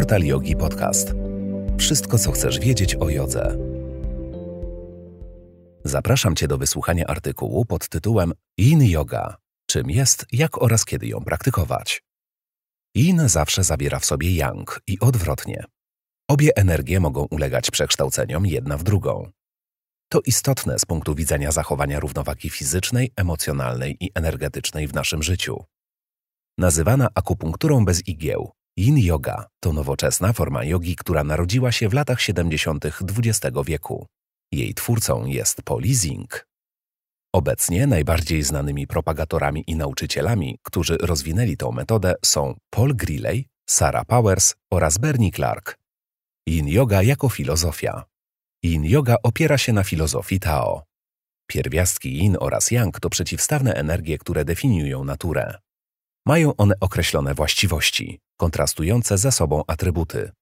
Portal Yogi Podcast. Wszystko, co chcesz wiedzieć o jodze. Zapraszam Cię do wysłuchania artykułu pod tytułem Yin Yoga. Czym jest, jak oraz kiedy ją praktykować. Yin zawsze zawiera w sobie yang i odwrotnie. Obie energie mogą ulegać przekształceniom jedna w drugą. To istotne z punktu widzenia zachowania równowagi fizycznej, emocjonalnej i energetycznej w naszym życiu. Nazywana akupunkturą bez igieł, Yin Yoga to nowoczesna forma jogi, która narodziła się w latach 70. XX wieku. Jej twórcą jest Paul Zing. Obecnie najbardziej znanymi propagatorami i nauczycielami, którzy rozwinęli tę metodę są Paul Grilley, Sarah Powers oraz Bernie Clark. Yin Yoga jako filozofia. Yin Yoga opiera się na filozofii Tao. Pierwiastki Yin oraz Yang to przeciwstawne energie, które definiują naturę. Mają one określone właściwości, kontrastujące ze sobą atrybuty: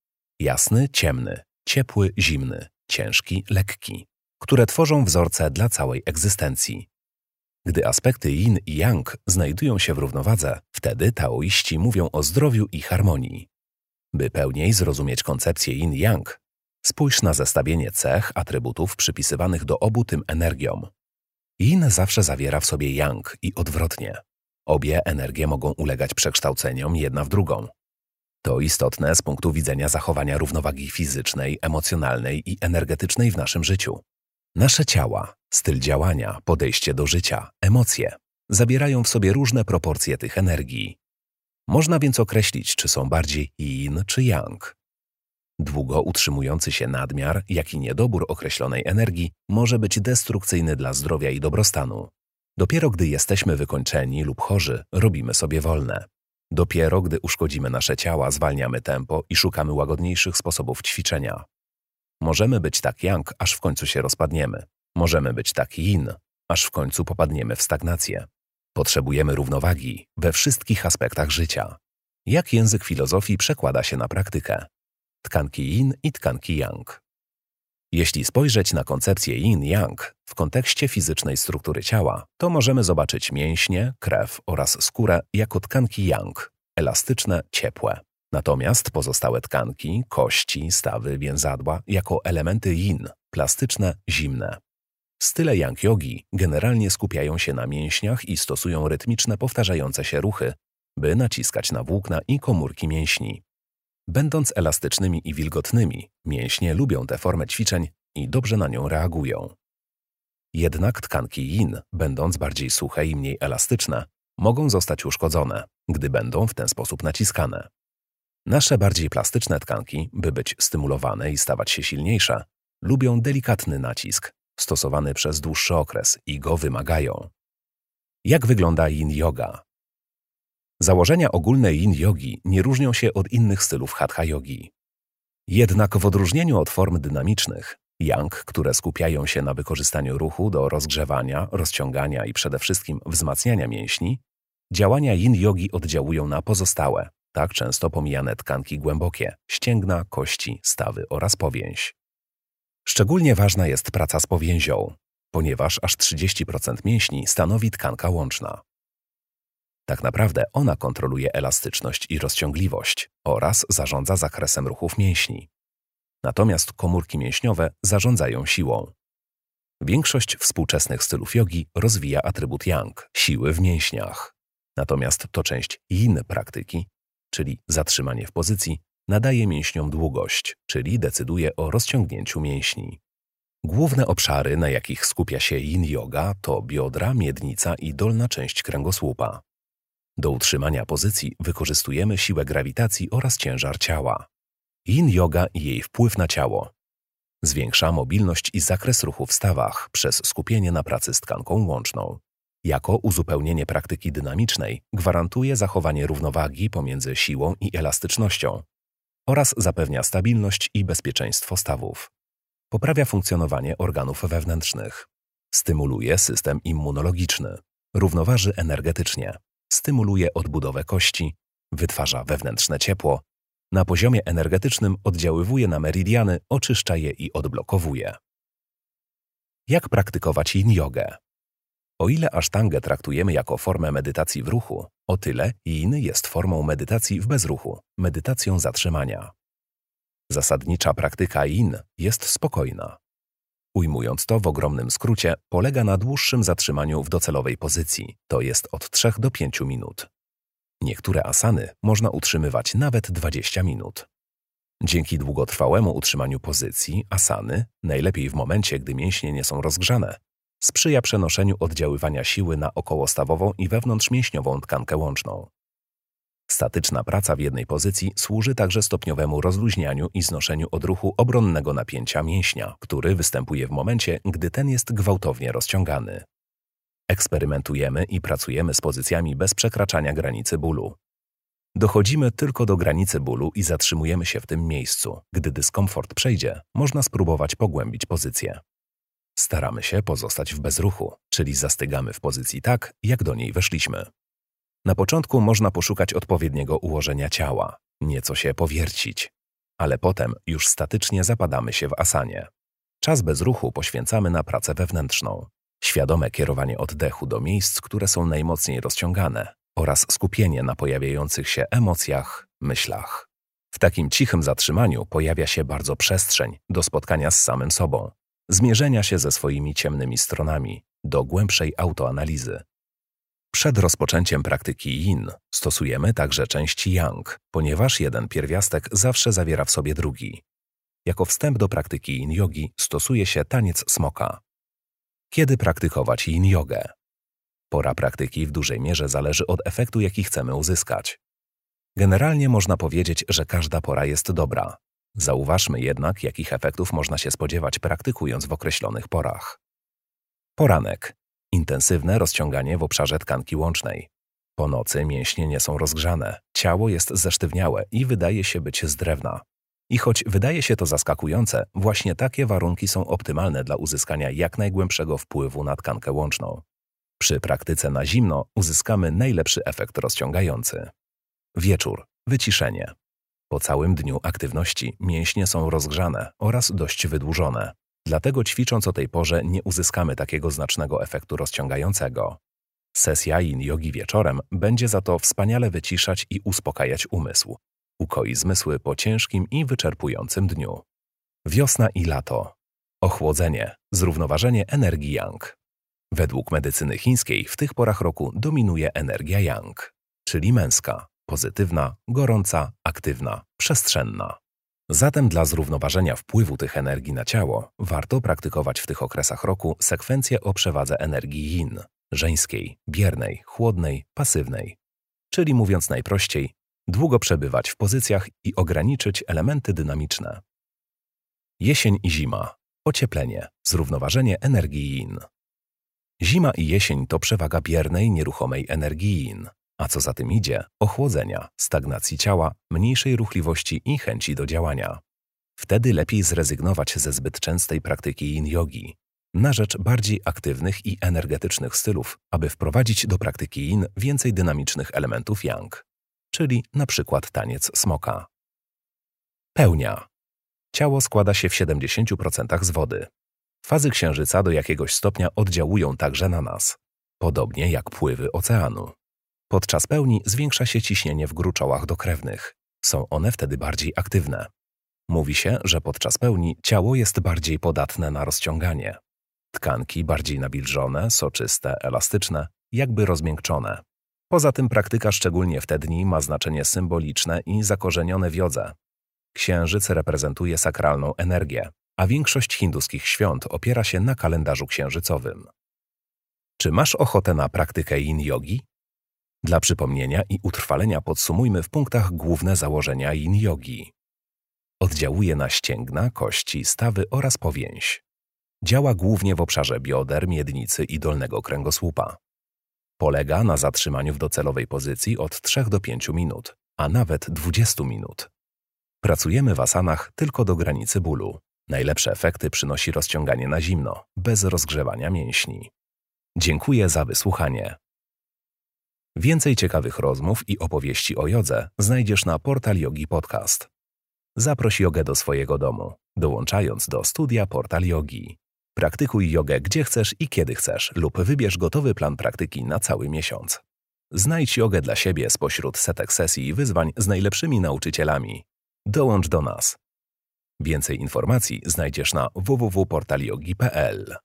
jasny, ciemny, ciepły, zimny, ciężki, lekki, które tworzą wzorce dla całej egzystencji. Gdy aspekty yin i yang znajdują się w równowadze, wtedy taoiści mówią o zdrowiu i harmonii. By pełniej zrozumieć koncepcję yin-yang, spójrz na zestawienie cech, atrybutów przypisywanych do obu tym energiom. Yin zawsze zawiera w sobie yang i odwrotnie. Obie energie mogą ulegać przekształceniom jedna w drugą. To istotne z punktu widzenia zachowania równowagi fizycznej, emocjonalnej i energetycznej w naszym życiu. Nasze ciała, styl działania, podejście do życia, emocje zabierają w sobie różne proporcje tych energii. Można więc określić, czy są bardziej yin czy yang. Długo utrzymujący się nadmiar, jak i niedobór określonej energii może być destrukcyjny dla zdrowia i dobrostanu. Dopiero gdy jesteśmy wykończeni lub chorzy, robimy sobie wolne. Dopiero gdy uszkodzimy nasze ciała, zwalniamy tempo i szukamy łagodniejszych sposobów ćwiczenia. Możemy być tak yang, aż w końcu się rozpadniemy. Możemy być tak yin, aż w końcu popadniemy w stagnację. Potrzebujemy równowagi we wszystkich aspektach życia. Jak język filozofii przekłada się na praktykę? Tkanki yin i tkanki yang. Jeśli spojrzeć na koncepcję yin-yang w kontekście fizycznej struktury ciała, to możemy zobaczyć mięśnie, krew oraz skórę jako tkanki yang, elastyczne, ciepłe. Natomiast pozostałe tkanki, kości, stawy, więzadła jako elementy yin, plastyczne, zimne. Style yang yogi generalnie skupiają się na mięśniach i stosują rytmiczne, powtarzające się ruchy, by naciskać na włókna i komórki mięśni. Będąc elastycznymi i wilgotnymi, mięśnie lubią tę formę ćwiczeń i dobrze na nią reagują. Jednak tkanki yin, będąc bardziej suche i mniej elastyczne, mogą zostać uszkodzone, gdy będą w ten sposób naciskane. Nasze bardziej plastyczne tkanki, by być stymulowane i stawać się silniejsze, lubią delikatny nacisk, stosowany przez dłuższy okres i go wymagają. Jak wygląda yin yoga? Założenia ogólne yin yogi nie różnią się od innych stylów hatha yogi. Jednak w odróżnieniu od form dynamicznych, yang, które skupiają się na wykorzystaniu ruchu do rozgrzewania, rozciągania i przede wszystkim wzmacniania mięśni, działania yin yogi oddziałują na pozostałe, tak często pomijane tkanki głębokie, ścięgna, kości, stawy oraz powięź. Szczególnie ważna jest praca z powięzią, ponieważ aż 30% mięśni stanowi tkanka łączna. Tak naprawdę ona kontroluje elastyczność i rozciągliwość oraz zarządza zakresem ruchów mięśni. Natomiast komórki mięśniowe zarządzają siłą. Większość współczesnych stylów jogi rozwija atrybut yang, siły w mięśniach. Natomiast to część yin praktyki, czyli zatrzymanie w pozycji, nadaje mięśniom długość, czyli decyduje o rozciągnięciu mięśni. Główne obszary, na jakich skupia się yin yoga, to biodra, miednica i dolna część kręgosłupa. Do utrzymania pozycji wykorzystujemy siłę grawitacji oraz ciężar ciała. Yin yoga i jej wpływ na ciało. Zwiększa mobilność i zakres ruchu w stawach przez skupienie na pracy z tkanką łączną. Jako uzupełnienie praktyki dynamicznej gwarantuje zachowanie równowagi pomiędzy siłą i elastycznością oraz zapewnia stabilność i bezpieczeństwo stawów. Poprawia funkcjonowanie organów wewnętrznych. Stymuluje system immunologiczny. Równoważy energetycznie stymuluje odbudowę kości, wytwarza wewnętrzne ciepło, na poziomie energetycznym oddziaływuje na meridiany, oczyszcza je i odblokowuje. Jak praktykować yin jogę? O ile asztangę traktujemy jako formę medytacji w ruchu, o tyle yin jest formą medytacji w bezruchu, medytacją zatrzymania. Zasadnicza praktyka IN jest spokojna. Ujmując to w ogromnym skrócie, polega na dłuższym zatrzymaniu w docelowej pozycji, to jest od 3 do 5 minut. Niektóre asany można utrzymywać nawet 20 minut. Dzięki długotrwałemu utrzymaniu pozycji, asany, najlepiej w momencie, gdy mięśnie nie są rozgrzane, sprzyja przenoszeniu oddziaływania siły na okołostawową i wewnątrzmięśniową tkankę łączną. Statyczna praca w jednej pozycji służy także stopniowemu rozluźnianiu i znoszeniu odruchu obronnego napięcia mięśnia, który występuje w momencie, gdy ten jest gwałtownie rozciągany. Eksperymentujemy i pracujemy z pozycjami bez przekraczania granicy bólu. Dochodzimy tylko do granicy bólu i zatrzymujemy się w tym miejscu. Gdy dyskomfort przejdzie, można spróbować pogłębić pozycję. Staramy się pozostać w bezruchu, czyli zastygamy w pozycji tak, jak do niej weszliśmy. Na początku można poszukać odpowiedniego ułożenia ciała, nieco się powiercić, ale potem już statycznie zapadamy się w asanie. Czas bez ruchu poświęcamy na pracę wewnętrzną, świadome kierowanie oddechu do miejsc, które są najmocniej rozciągane oraz skupienie na pojawiających się emocjach, myślach. W takim cichym zatrzymaniu pojawia się bardzo przestrzeń do spotkania z samym sobą, zmierzenia się ze swoimi ciemnymi stronami, do głębszej autoanalizy. Przed rozpoczęciem praktyki yin stosujemy także część yang, ponieważ jeden pierwiastek zawsze zawiera w sobie drugi. Jako wstęp do praktyki yin yogi stosuje się taniec smoka. Kiedy praktykować yin jogę? Pora praktyki w dużej mierze zależy od efektu, jaki chcemy uzyskać. Generalnie można powiedzieć, że każda pora jest dobra. Zauważmy jednak, jakich efektów można się spodziewać praktykując w określonych porach. Poranek Intensywne rozciąganie w obszarze tkanki łącznej. Po nocy mięśnie nie są rozgrzane, ciało jest zesztywniałe i wydaje się być z drewna. I choć wydaje się to zaskakujące, właśnie takie warunki są optymalne dla uzyskania jak najgłębszego wpływu na tkankę łączną. Przy praktyce na zimno uzyskamy najlepszy efekt rozciągający. Wieczór, wyciszenie. Po całym dniu aktywności mięśnie są rozgrzane oraz dość wydłużone. Dlatego ćwicząc o tej porze nie uzyskamy takiego znacznego efektu rozciągającego. Sesja yin jogi wieczorem będzie za to wspaniale wyciszać i uspokajać umysł. Ukoi zmysły po ciężkim i wyczerpującym dniu. Wiosna i lato. Ochłodzenie, zrównoważenie energii yang. Według medycyny chińskiej w tych porach roku dominuje energia yang, czyli męska, pozytywna, gorąca, aktywna, przestrzenna. Zatem dla zrównoważenia wpływu tych energii na ciało warto praktykować w tych okresach roku sekwencję o przewadze energii yin, żeńskiej, biernej, chłodnej, pasywnej. Czyli mówiąc najprościej, długo przebywać w pozycjach i ograniczyć elementy dynamiczne. Jesień i zima. Ocieplenie, zrównoważenie energii yin. Zima i jesień to przewaga biernej, nieruchomej energii yin, a co za tym idzie, ochłodzenia, stagnacji ciała, mniejszej ruchliwości i chęci do działania. Wtedy lepiej zrezygnować ze zbyt częstej praktyki yin-yogi, na rzecz bardziej aktywnych i energetycznych stylów, aby wprowadzić do praktyki yin więcej dynamicznych elementów yang, czyli na przykład taniec smoka. Pełnia. Ciało składa się w 70% z wody. Fazy księżyca do jakiegoś stopnia oddziałują także na nas, podobnie jak pływy oceanu. Podczas pełni zwiększa się ciśnienie w gruczołach dokrewnych. Są one wtedy bardziej aktywne. Mówi się, że podczas pełni ciało jest bardziej podatne na rozciąganie. Tkanki bardziej nawilżone, soczyste, elastyczne, jakby rozmiękczone. Poza tym praktyka szczególnie w te dni ma znaczenie symboliczne i zakorzenione w jodze. Księżyc reprezentuje sakralną energię, a większość hinduskich świąt opiera się na kalendarzu księżycowym. Czy masz ochotę na praktykę yin-yogi? Dla przypomnienia i utrwalenia podsumujmy w punktach główne założenia yin-yogi. Oddziałuje na ścięgna, kości, stawy oraz powięź. Działa głównie w obszarze bioder, miednicy i dolnego kręgosłupa. Polega na zatrzymaniu w docelowej pozycji od 3 do 5 minut, a nawet 20 minut. Pracujemy w asanach tylko do granicy bólu. Najlepsze efekty przynosi rozciąganie na zimno, bez rozgrzewania mięśni. Dziękuję za wysłuchanie. Więcej ciekawych rozmów i opowieści o jodze znajdziesz na portal Yogi Podcast. Zaproś jogę do swojego domu, dołączając do studia Portal Yogi. Praktykuj jogę gdzie chcesz i kiedy chcesz lub wybierz gotowy plan praktyki na cały miesiąc. Znajdź jogę dla siebie spośród setek sesji i wyzwań z najlepszymi nauczycielami. Dołącz do nas. Więcej informacji znajdziesz na www.portaliogi.pl.